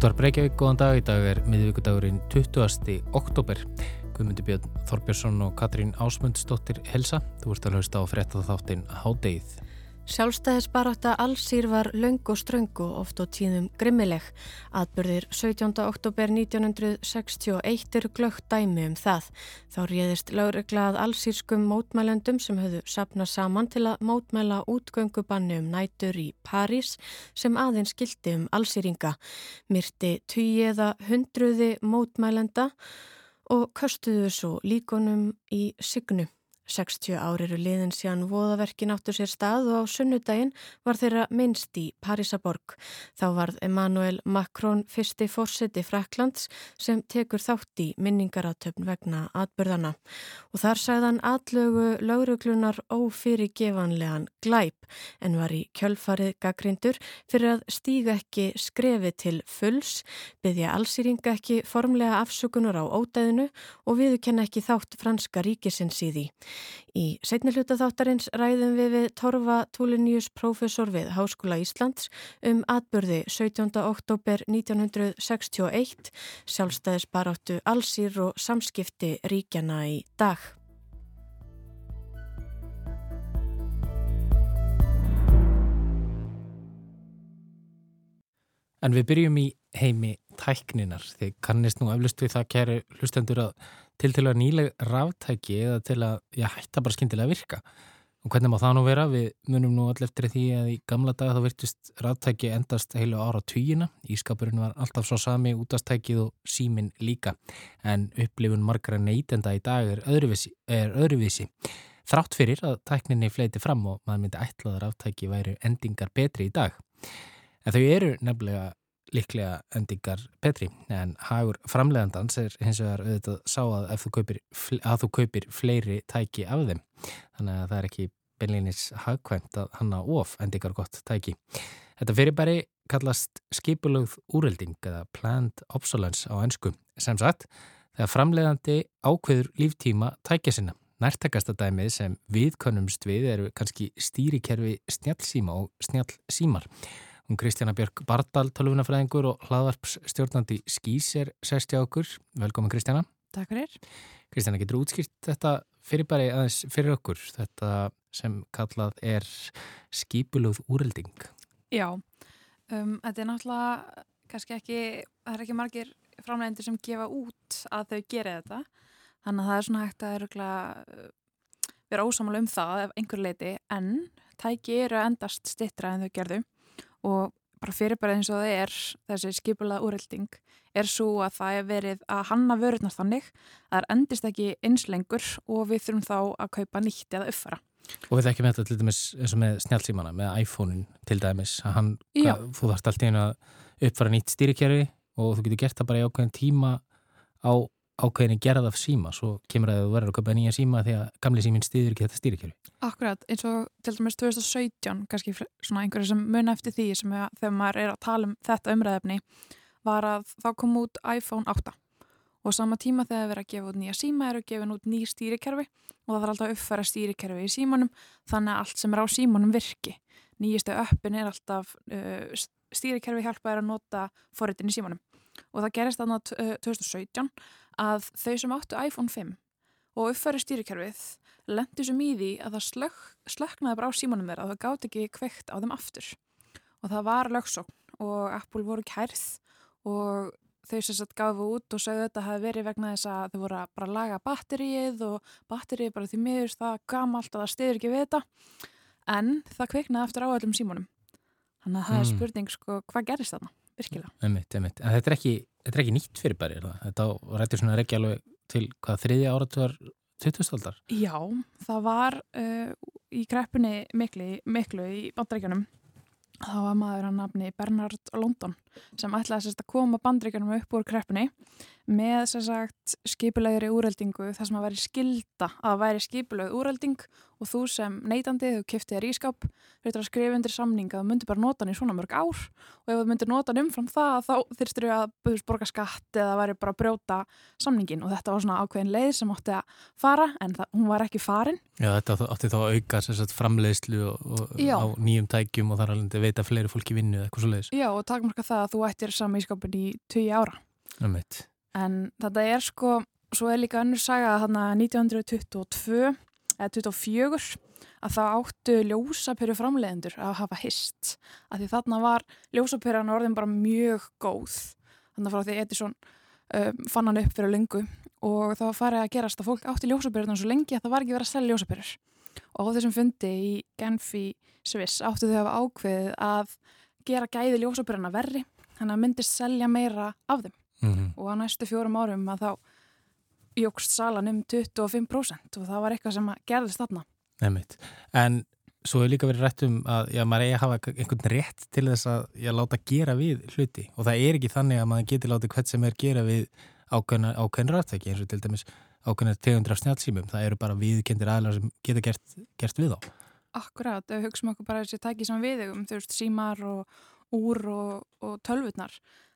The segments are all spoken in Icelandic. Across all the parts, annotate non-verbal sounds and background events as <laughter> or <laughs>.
Útvar Breykjavík, góðan dag. Í dag er miðvíkudagurinn 20. oktober. Guðmundi Björn Þorbjörnsson og Katrín Ásmundsdóttir helsa. Þú ert að hlusta á frétta þáttinn Hádeið. Sjálfstæðisbarátta allsýr var laung og ströng og oft á tíðum grimmileg. Atbyrðir 17. oktober 1961 eru glögt dæmi um það. Þá réðist lögreglað allsýrskum mótmælendum sem höfðu sapnað saman til að mótmæla útgöngubanni um nætur í París sem aðeins skildi um allsýringa. Myrti tugi eða hundruði mótmælenda og köstuðu svo líkonum í signu. 60 ári eru liðin síðan voðaverkin áttur sér stað og á sunnudaginn var þeirra minnst í Parísaborg. Þá varð Emmanuel Macron fyrsti fórseti Fraklands sem tekur þátt í minningaratöfn vegna atbyrðana. Og þar sagðan atlögu lauruglunar ófyrirgevanlegan glæp en var í kjölfarið gaggrindur fyrir að stíga ekki skrefi til fulls, byggja allsýringa ekki formlega afsökunar á ódæðinu og viðkenna ekki þátt franska ríkisins í því. Í setni hluta þáttarins ræðum við við Torfa Túlinjus profesor við Háskóla Íslands um atbyrði 17. oktober 1961, sjálfstæðisbaráttu allsýr og samskipti ríkjana í dag. En við byrjum í heimi tækninar. Þið kannist nú eflust við það kæri hlustendur að til til að nýleg ráftæki eða til að já, hætta bara skindilega að virka. Og hvernig má það nú vera? Við munum nú allir eftir því að í gamla daga þá virtust ráftæki endast heilu ára týjina. Ískapurinn var alltaf svo sami útastækið og símin líka. En upplifun margra neytenda í dag er öðruvísi. Er öðruvísi. Þrátt fyrir að tækninni fleiti fram og maður myndi ætlaður ráftæki væri endingar betri í dag. En þau eru nefnilega líklega endingar betri en hagur framlegandans er hins vegar auðvitað sá að þú kaupir, að þú kaupir fleiri tæki af þeim þannig að það er ekki beinleginis hagkvæmt að hanna of endingar gott tæki. Þetta fyrirbæri kallast skipulögð úrelding eða planned obsolence á ennsku sem sagt þegar framlegandi ákveður líftíma tækja sinna. Nærtakasta dæmið sem við konumst við eru kannski stýrikerfi snjálfsíma og snjálfsímar Hún Kristjana Björk Bardal, tölvunafræðingur og hlaðvarpsstjórnandi Skís er sérstjá okkur. Velkomin Kristjana. Takk fyrir. Kristjana, getur útskýrt þetta fyrirbæri aðeins fyrir okkur, þetta sem kallað er skipuluð úrelding? Já, um, þetta er náttúrulega kannski ekki, það er ekki margir framlegendur sem gefa út að þau gera þetta. Þannig að það er svona hægt að uh, vera ósamal um það ef einhver leiti en tæki eru endast stittra en þau gerðu og bara fyrir bara eins og það er þessi skipulað úrrelding er svo að það er verið að hanna vörurnar þannig að það endist ekki einslengur og við þurfum þá að kaupa nýtt eða uppfara. Og við þekkjum þetta til dæmis eins og með snjálfsímana, með iPhone-in til dæmis, að hann, hvað, þú þarfst alltaf einu að uppfara nýtt stýrikerfi og þú getur gert það bara í ákveðin tíma á ákveðinni gerð af síma svo kemur að þú verður að köpa nýja síma því að gamli símin stýður ekki þetta stýrikjörfi Akkurat, eins og til dæmis 2017 kannski svona einhverju sem mun eftir því sem að, þegar maður er að tala um þetta umræðefni var að þá kom út iPhone 8 og sama tíma þegar það verður að gefa út nýja síma eru gefa út ný stýrikerfi og það þarf alltaf að uppfæra stýrikerfi í símanum þannig að allt sem er á símanum virki. Nýjistu öppin er alltaf uh, stýrikerfi hjálpaður að nota forritin í símanum. Og það gerist þarna 2017 að þau sem áttu iPhone 5 og uppfæri stýrikerfið lendi sem í því að það slökk, slökknaði bara á símanum þeirra að það gátt ekki kveikt á þeim aftur og það var lögsókn og Apple voru kærð og þau sem sagt gafu út og sagðu þetta hafi verið vegna þess að þau voru að bara laga batterið og batterið bara því miður það gamalt að það stiður ekki við þetta en það kveiknaði aftur á öllum símanum þannig að það mm. er spurning sko hvað gerist þarna? Virkilega. Einmitt, einmitt. En þetta er ekki, þetta er ekki nýtt fyrirbæri, þetta rættir svona ekki alveg til hvað þriðja áratugar 2000-aldar? Já, það var uh, í kreppunni miklu, miklu í bandrækjunum þá var maður að nafni Bernard London sem ætlaði að koma bandrækjunum upp úr kreppunni með sem sagt skipulegri úreldingu þar sem að væri skilda að væri skipuleg úrelding og þú sem neytandi, þú kiftið þér ískap fyrir að skrifa undir samning að þú myndir bara nota hann í svona mörg ár. Og ef þú myndir nota hann umfram það þá þyrstur þú að búðist borga skatt eða væri bara að brjóta samningin og þetta var svona ákveðin leið sem átti að fara en það, hún var ekki farin. Já, þetta átti þá að auka sagt, framleiðslu og, og á nýjum tækjum og þar alveg veit að fleiri fólki vinnu eða eitthvað svo leiðis Já, og takmarka það að þú ættir sami ískapin í 20 ára En þetta er sko, svo er líka önnur saga að þarna 1922 eða 24 að það áttu ljósapyrir framleiðendur að hafa hist. Að því þarna var ljósapyrirna orðin bara mjög góð. Þannig frá því Edison um, fann hann upp fyrir lengu og það var farið að gerast að fólk átti ljósapyrirna svo lengi að það var ekki verið að selja ljósapyrir og á þessum fundi í Genfi Sviss áttu þau að hafa ákveðið að gera gæði ljósapyrirna verri þannig að myndi selja meira af þeim mm -hmm. og á næstu fjórum árum að þá jógst salan um 25% og það var eitthvað sem gerðist þarna. Nefnitt. En svo hefur líka verið rétt um að já, maður eigi að hafa einhvern rétt til þess að já, láta gera við hluti og það er ekki þannig að maður getur látið hvert sem er gera við ákveðna rættæki eins og til dæmis ákveðna tegundra snjálfsýmum. Það eru bara viðkendir aðlar sem geta gert, gert við á. Akkurát, ef við hugsaum okkur bara þessi tæki sem við um, þú veist, símar og úr og, og tölvutnar,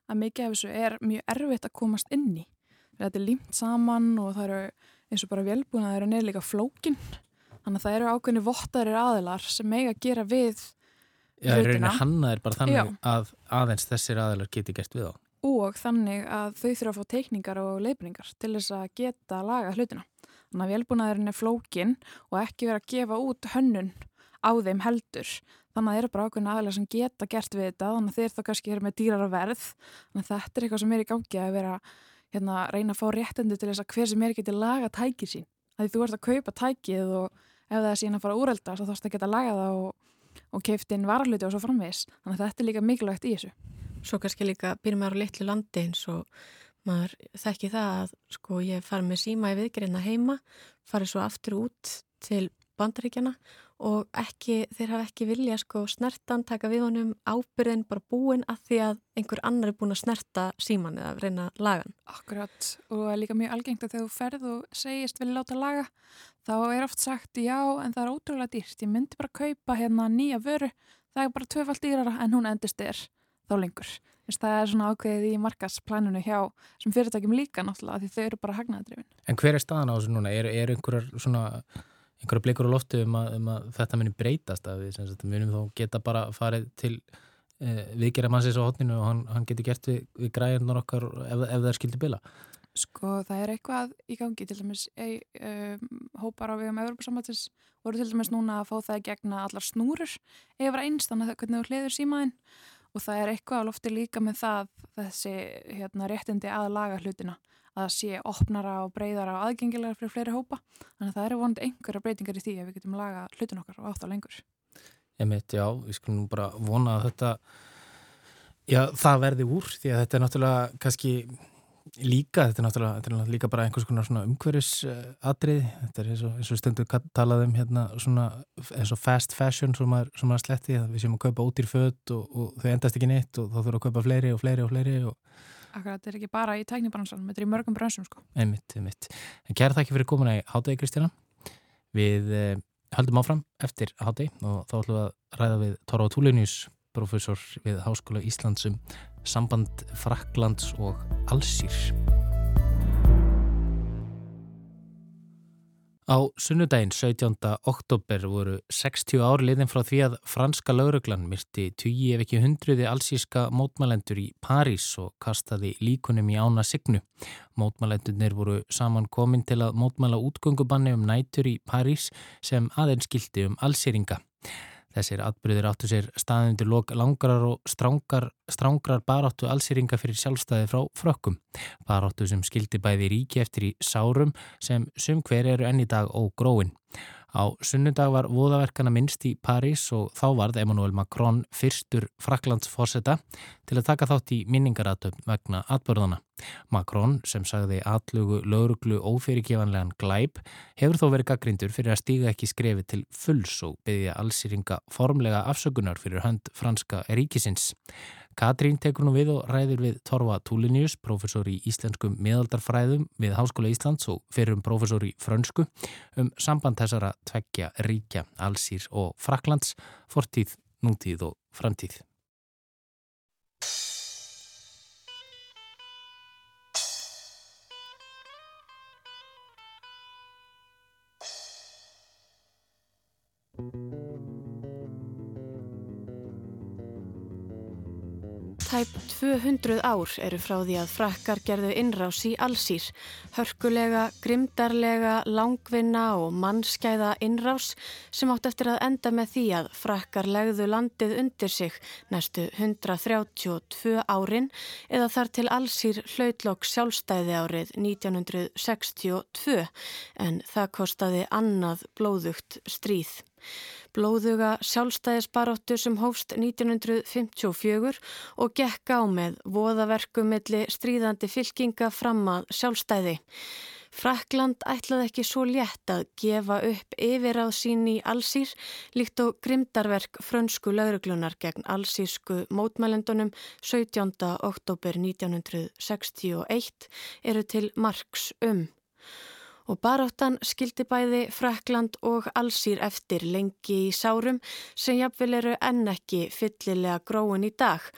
að mikið af þessu er mjög erfitt að komast inn í þetta er límt saman og það eru eins og bara velbúin að það eru neður líka flókin þannig að það eru ákveðni vottarir aðilar sem eiga að gera við Já, hlutina. Hanna er bara þannig Já. að aðeins þessir aðilar geti gert við á og þannig að þau þurfa að fá teikningar og leifningar til þess að geta laga hlutina. Þannig að velbúnaðurinn er flókin og ekki vera að gefa út hönnun á þeim heldur. Þannig að það eru bara ákveðin aðalega sem geta gert við þetta, þannig að þeir þá kannski eru með dýrar að verð. Þannig að þetta er eitthvað sem er í gangi að vera hérna, reyna að fá réttendi til þess að hver sem er geti laga tækið sín. Því þú ert að kaupa tækið og ef það er síðan að fara úrelda þá þarfst að geta laga það og, og keift inn varluti og svo framvis. Þannig að þetta er líka mikilvægt í þessu. Svo kannski líka byrjum maður á litlu landi eins og maður þekki það að sko ég fari með síma í viðgreina heima, fari svo aftur út til bandaríkjana og ekki, þeir hafa ekki vilja sko snertan, taka við honum ábyrðin bara búin að því að einhver annar er búin að snerta síman eða reyna lagan. Akkurat og það er líka mjög algengt að þegar þú ferð og segist vilja láta laga þá er oft sagt já en það er ótrúlega dýrt, ég myndi bara kaupa hérna nýja vöru, það er bara tvöfald dýrara en hún endist er þá lengur. Þess, það er svona ákveðið í markasplaninu hjá sem fyrirtækjum líka náttúrulega því þau eru bara hagnaðadrifin. En hver er staðan á þessu núna? Er, er einhverjar svona einhverja blikur á loftu um að, um að þetta muni breytast að við sagt, munum þá geta bara farið til eh, viðgerða mannsins á hotninu og hann, hann getur gert við, við græðunar okkar ef, ef það er skildi bila. Sko það er eitthvað í gangi til dæmis ei, um, hópar á við um Európa-samvættis voru til dæmis núna að fá það í gegna allar snúrur er einst þannig að hvernig þú hliður símaðinn. Og það er eitthvað á lofti líka með það þessi hérna, réttindi að laga hlutina að sé opnara og breyðara og aðgengilega fyrir fleiri hópa. Þannig að það eru vonandi einhverja breytingar í því að við getum laga hlutin okkar og átt á lengur. Ég mitt, já, við skulum bara vona að þetta, já, það verði úr því að þetta er náttúrulega kannski líka, þetta er náttúrulega, þetta er líka bara einhvers konar svona umhverfisatrið, þetta er eins og, eins og stundu talað um hérna svona eins og fast fashion sem maður, maður sletti, við séum að kaupa út í född og, og þau endast ekki neitt og þá þurfum að kaupa fleiri og fleiri og fleiri og Akkurat, þetta er ekki bara í tæknibransanum, þetta er í mörgum bransum sko. Einmitt, einmitt. En kæra þakki fyrir komuna í hátegi Kristjana. Við eh, höldum áfram eftir hátegi og þá ætlum við að ræða við Tóra Túlinius, professor við Háskóla Íslandsum, samband Fraklands og Allsýr. Á sunnudaginn 17. oktober voru 60 ár liðin frá því að franska lauruglan myrti 20 ef ekki hundruði allsíska mótmælendur í París og kastaði líkunum í ána signu. Mótmælendurnir voru saman komin til að mótmæla útgöngubanni um nætur í París sem aðeins skildi um allsýringa. Þessir atbyrðir áttu sér staðindur lok langrar og strángar, strángrar baráttu allsýringa fyrir sjálfstæði frá frökkum. Baráttu sem skildi bæði ríki eftir í sárum sem sum hver eru enn í dag ógróin. Á sunnundag var voðaverkana minnst í París og þá varð Emmanuel Macron fyrstur Fraklands fórseta til að taka þátt í minningaratöfn vegna atbörðana. Macron, sem sagði atlugu lauruglu ófyrirgevanlegan glæp, hefur þó verið gaggrindur fyrir að stíga ekki skrefi til fulls og byggja allsýringa formlega afsökunar fyrir hönd franska ríkisins. Katrín tekur nú við og ræðir við Torfa Túlinius, professor í íslenskum meðaldarfræðum við Háskóla Íslands og fyrir um professor í frönsku um samband þessara tveggja ríkja, Allsýr og Fraklands, fortíð, nútíð og framtíð. Tæp 200 ár eru frá því að frakkar gerðu innrás í allsýr, hörkulega, grimdarlega, langvinna og mannskæða innrás sem átt eftir að enda með því að frakkar legðu landið undir sig næstu 132 árin eða þar til allsýr hlautlokk sjálfstæði árið 1962 en það kostaði annað blóðugt stríð. Blóðuga sjálfstæðisbaróttu sem hófst 1954 og gekk á með voðaverkumilli stríðandi fylkinga fram að sjálfstæði. Frakland ætlaði ekki svo létt að gefa upp yfiráð sín í allsýr líkt og grimdarverk frönsku lauruglunar gegn allsýrsku mótmælendunum 17. oktober 1961 eru til marks um og baráttan skildi bæði Frakland og allsýr eftir lengi í sárum sem jafnvel eru enn ekki fyllilega gróin í dag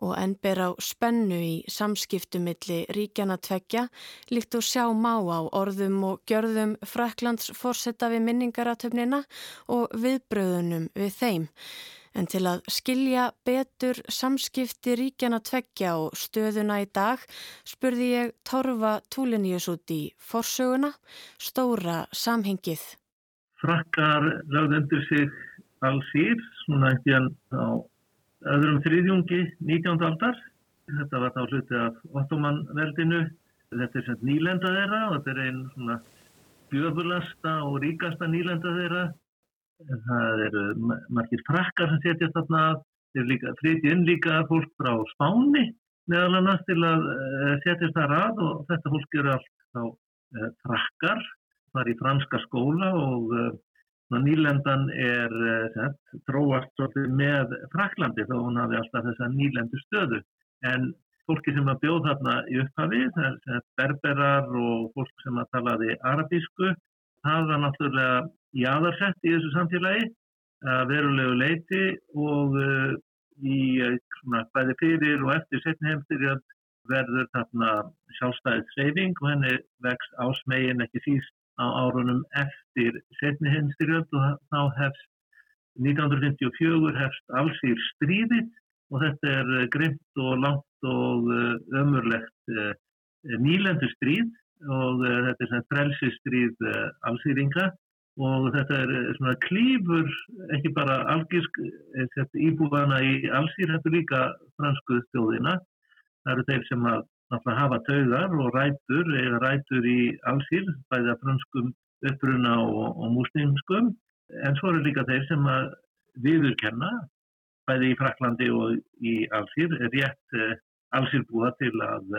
og enn ber á spennu í samskiptumilli ríkjana tveggja líkt og sjá má á orðum og gjörðum Fraklands fórsetta við minningaratöfnina og viðbröðunum við þeim. En til að skilja betur samskipti ríkjana tveggja og stöðuna í dag spurði ég Torfa Túliníus út í forsöguna, stóra samhengið. Frakkar lagði undir sig allsýr, svona ekkert á öðrum þriðjungi 19. aldar. Þetta var þá hluti af Ottoman-veldinu. Þetta er sem nýlenda þeirra og þetta er einn svona bjöfurlasta og ríkasta nýlenda þeirra það eru margir frakkar sem setjast þarna þeir líka flytja inn líka fólk frá Spáni meðal annars til að uh, setjast það rað og þetta fólk eru allt þá uh, frakkar það er í franska skóla og uh, nýlendan er tróast með Fraklandi þá hún hafi alltaf þessa nýlendu stöðu. En fólki sem að bjóð þarna í upphafi það er berberar og fólk sem að talaði arabísku það var náttúrulega jáðarsett í þessu samfélagi að verulegu leiti og uh, í eh, svona bæði fyrir og eftir setni heimstyrjað verður þarna sjálfstæðið seyfing og henni vex ásmegin ekki síst á árunum eftir setni heimstyrjað og þá hefst 1954 hefst allsýr stríði og þetta er eh, grimt og langt og ömurlegt nýlendu stríð og þetta er frelsistríð allsýringa og þetta er eh, svona klífur ekki bara algísk eh, íbúvana í allsýr þetta er líka fransku stjóðina það eru þeir sem að hafa taugar og rætur eða rætur í allsýr bæða franskum uppruna og, og múslimskum en svo eru líka þeir sem að viðurkenna bæði í Fraklandi og í allsýr er rétt eh, allsýrbúa til að,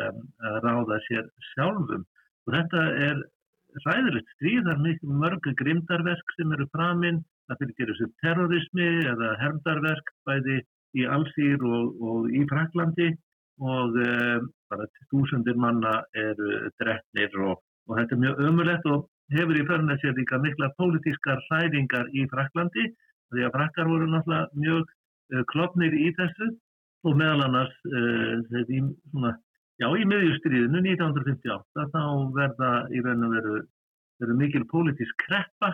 að ráða sér sjálfum. Og þetta er ræðilegt stríð, það er mikið mörg grimdarverk sem eru framinn, það fyrir þessu terrorismi eða hermdarverk bæði í Allsýr og, og í Fraklandi og um, bara túsundir manna eru drefnir og, og þetta er mjög ömulegt og hefur í förna sér líka mikla pólitískar hræringar í Fraklandi því að frakkar voru náttúrulega mjög uh, klopnir í þessu og meðal annars þetta í svona Já, í miðjustriðinu 1958 þá verða í raun og veru, veru mikil pólitísk kreppa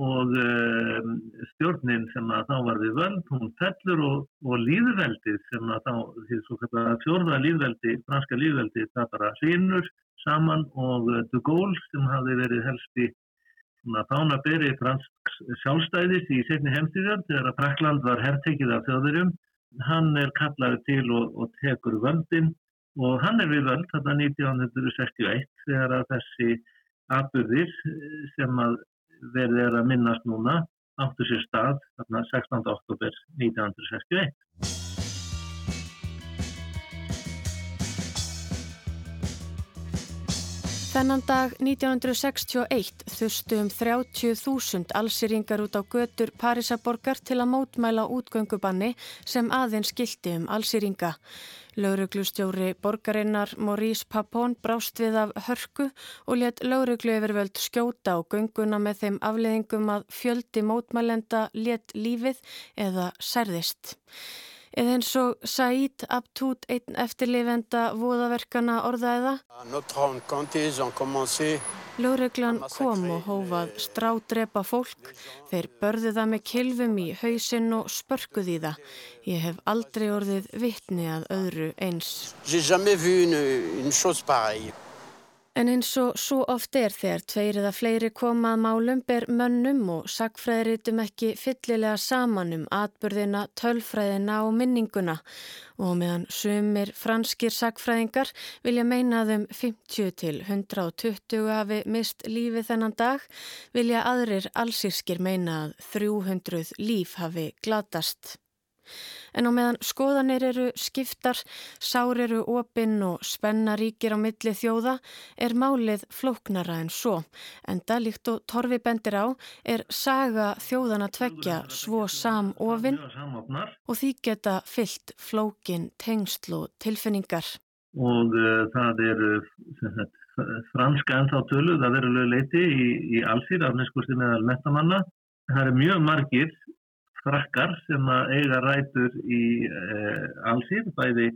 og um, stjórnin sem að þá var við völd, hún fellur og, og líðveldið sem að þá, því svo kallar fjórða líðveldi, franska líðveldi, það bara sínur saman og de Gaulle sem hafi verið helst í þána beri fransk sjálfstæðis í setni heimstíðar þegar að Frakland var herrtekið af þjóðurjum, hann er kallaði til og, og tekur völdin og hann er við völd þarna 1961 þegar að þessi atbyrðir sem að verði er að minnast núna áttu sér stað þarna 16. oktober 1961. Þennan dag 1961 þustu um 30.000 allsýringar út á götur Parísaborgar til að mótmæla útgöngubanni sem aðeins skildi um allsýringa. Lauruglustjóri borgarinnar Maurice Papon brást við af hörku og let lauruglu yfirvöld skjóta á gönguna með þeim afleðingum að fjöldi mótmælenda let lífið eða særðist. Eða eins og Said Abtút, einn eftirlifenda voðaverkana orðaðiða. Lóreglan kom og hófað strádrepa fólk. Þeir börðu það með kilvum í hausinn og spörkuð í það. Ég hef aldrei orðið vittni að öðru eins. En eins og svo oft er þegar tveir eða fleiri komað málum ber mönnum og sagfræðiritum ekki fyllilega saman um atbyrðina, tölfræðina og minninguna og meðan sumir franskir sagfræðingar vilja meinaðum 50 til 120 hafi mist lífi þennan dag vilja aðrir allsýrskir meinað 300 líf hafi glatast. En á meðan skoðanir eru skiptar, sár eru opinn og spenna ríkir á milli þjóða er málið flóknara en svo. En það líkt og Torfi bendir á er saga þjóðana tveggja svo samofinn og því geta fyllt flókin, tengsl og tilfinningar. Og uh, það eru franska ennþá tölu, það veru leiti í, í allsýr af neskusti meðal metamanna. Það eru mjög margir frakkar sem eiga rætur í eh, allsýr, bæði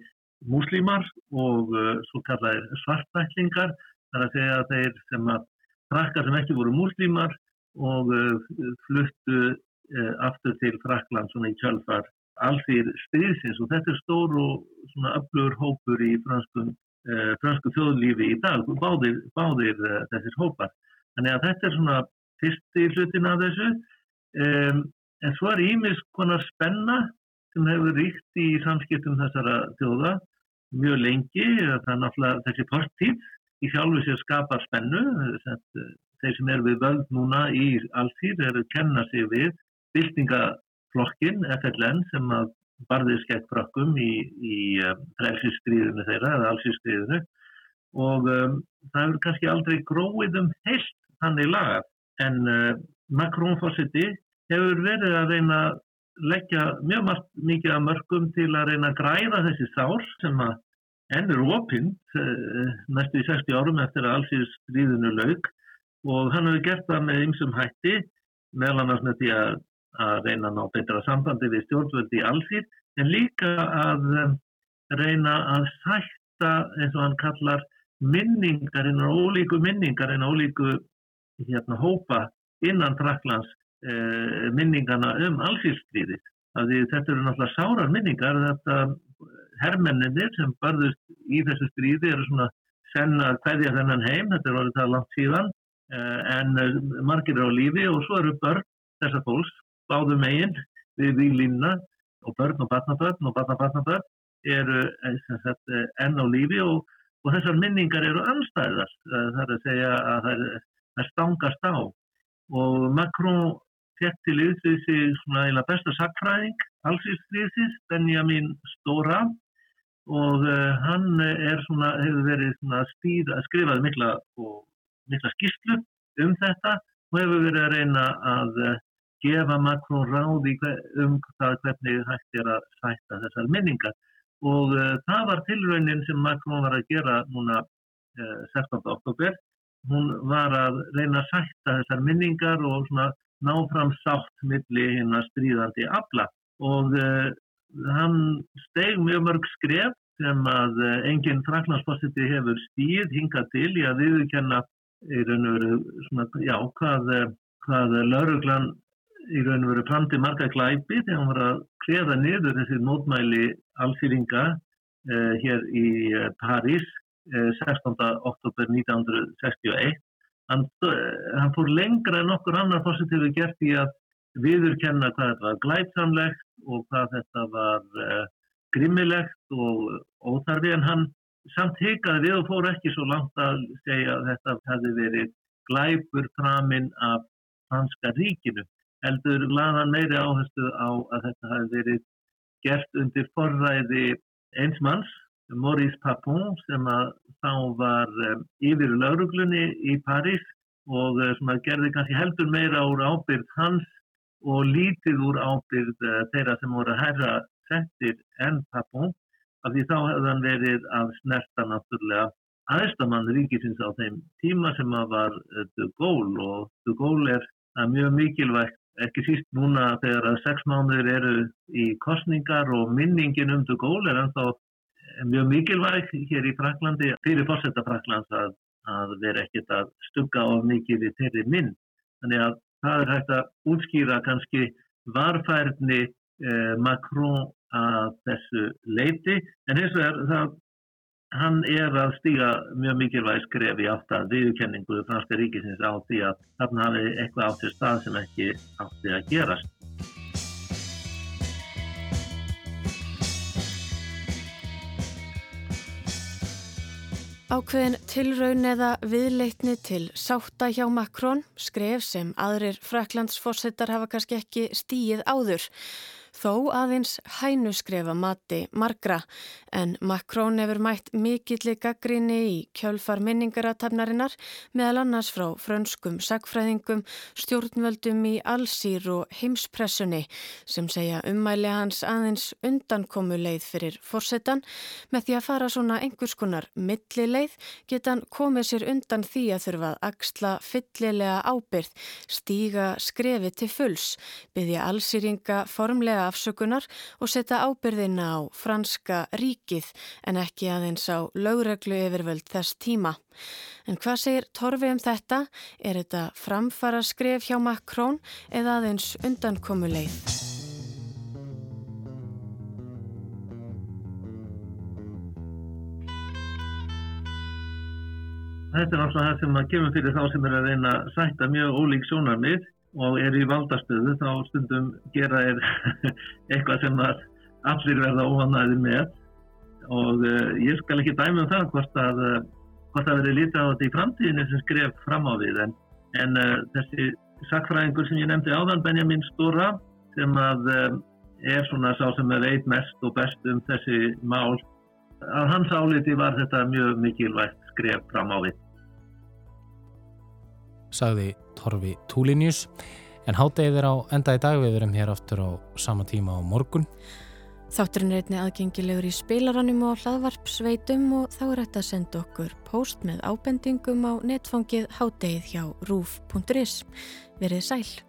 múslímar og eh, svo kallar svartæklingar, þar að segja að þeir sem að frakkar sem ekki voru múslímar og eh, fluttu eh, aftur til Frakland svona í kjálfar allsýr styrðsins og þetta er stór og svona öflugur hópur í franskum, fransku þjóðlífi í dag, báðir, báðir þessir hópar. Þannig að þetta er svona fyrsti hlutin af þessu. Um, En svo er ímis konar spenna sem hefur ríkt í samskiptum þessara þjóða mjög lengi. Það er náttúrulega þessi fortíð í sjálfu sér skapar spennu. Þeir sem eru við völd núna í allsýr eru að kenna sig við byltingaflokkin FLN sem að barðið skemmt frökkum í, í um, frelsistríðinu þeirra eða allsýrstríðinu og um, það hefur kannski aldrei gróið um heilt þannig lagað en uh, Macron fórsiti hefur verið að reyna að leggja mjög mikið að mörgum til að reyna að græða þessi sár sem að ennur opind eh, næstu í 60 árum eftir að allsýrs stríðinu laug og hann hefur gert það með ymsum hætti meðal annars með því að, að reyna að ná betra sambandi við stjórnvöldi í allsýr en líka að um, reyna að sætta eins og hann kallar minningar innan ólíku minningar innan ólíku hérna, hópa innan Fraklands eh, minningana um allsýrstríði. Þetta eru náttúrulega sárar minningar, þetta herrmenninir sem barðust í þessu stríði eru svona senna hverja þennan heim, þetta er orðið það langt síðan, eh, en eh, margir á lífi og svo eru börn þessar fólks, báðu meginn við výlínuna og börn og barnabörn og barnabarnabörn eru eh, sagt, eh, enn á lífi og, og þessar minningar eru anstæðast, það er að segja að það er stangast á og Macron fekk til yfir sig svona eila besta sakfræðing allsýrstríðsins, Benjamin Stora og uh, hann er svona, hefur verið svona stýra, skrifað mikla, mikla skýrslu um þetta og hefur verið að reyna að uh, gefa Macron ráði um það hvernig hægt er að sætta þessar minningar og uh, það var tilraunin sem Macron var að gera núna 16. oktober hún var að reyna að sætta þessar minningar og svona ná fram sátt milli hinn að stríðandi afla og uh, hann steg mjög mörg skref sem að uh, enginn fraklandsfossiti hefur stíð hingað til í að viðkenna í raun og veru svona, já, hvað, uh, hvað lauruglan í raun og veru framti marga glæpi þegar hann var að kreða niður þessi mótmæli allsýringa hér í París 16. oktober 1961 Hann, hann fór lengra en okkur annar fórsettiðu gert í að viðurkenna hvað þetta var glætsamlegt og hvað þetta var uh, grimmilegt og óþarfi en hann samt hikaði við og fór ekki svo langt að segja að þetta hefði verið glæpur framinn af franska ríkinu. Eldur laðan meiri áherslu á að þetta hefði verið gert undir forræði eins manns Maurice Papon sem að þá var um, yfir lauruglunni í París og uh, sem að gerði kannski heldur meira úr ábyrð hans og lítið úr ábyrð uh, þeirra sem voru að herra settir enn Papon af því þá hefði hann verið að snerta náttúrulega aðstamann ríkisins á þeim tíma sem að var De Gaulle. Og De Gaulle er mjög mikilvægt ekki síst núna þegar að sex mánuður eru í kostningar og minningin um De Gaulle er ennþá mjög mikilvæg hér í Fraklandi fyrir fórsetta Fraklands að, að vera ekkert að stugga á mikið í þeirri minn. Þannig að það er hægt að útskýra kannski varfærni eh, Macron að þessu leiti en hins vegar það hann er að stíga mjög mikilvæg skref í að viðkenningu franska ríkisins á því að þarna hafi eitthvað átt í stað sem ekki átti að gerast. Ákveðin tilraun eða viðleitni til sátta hjá Makrón, skref sem aðrir fraklandsfórsettar hafa kannski ekki stíið áður. Þó aðeins hænuskrefa mati margra en Makrón hefur mætt mikilli gaggrinni í kjölfar minningaratafnarinnar meðal annars frá frönskum sagfræðingum, stjórnvöldum í allsýr og heimspressunni sem segja ummæli hans aðeins undankomuleið fyrir fórsetan með því að fara svona einhvers konar millileið geta hann komið sér undan því að þurfa að axla fyllilega ábyrð, stíga skrefi til fulls, byggja allsýringa formlega afsökunar og setja ábyrðina á franska ríkið en ekki aðeins á lögreglu yfirvöld þess tíma. En hvað segir Torfi um þetta? Er þetta framfara skref hjá Makrón eða aðeins undankomuleið? Þetta er náttúrulega það sem að kemur fyrir þá sem er að reyna að sætta mjög ólík sjónarmið og er í valdastöðu þá stundum gera er <laughs> eitthvað sem allir verða óhannaði með. Og uh, ég skal ekki dæmi um það hvort að uh, hvort að verði lítið á þetta í framtíðinu sem skref fram á við. En, en uh, þessi sakfræðingur sem ég nefndi áðan Benjamin Stóra sem að er svona sá sem er veit mest og best um þessi mál að hans áliti var þetta mjög mikilvægt skref fram á við. Sagði Torfi Túlinius en háttegið er á enda í dag við verum hér aftur á sama tíma á morgun Þátturinn er einni aðgengilegur í spilaranum og hlaðvarpsveitum og þá er þetta að senda okkur post með ábendingum á netfangið háttegið hjá rúf.is. Verið sæl.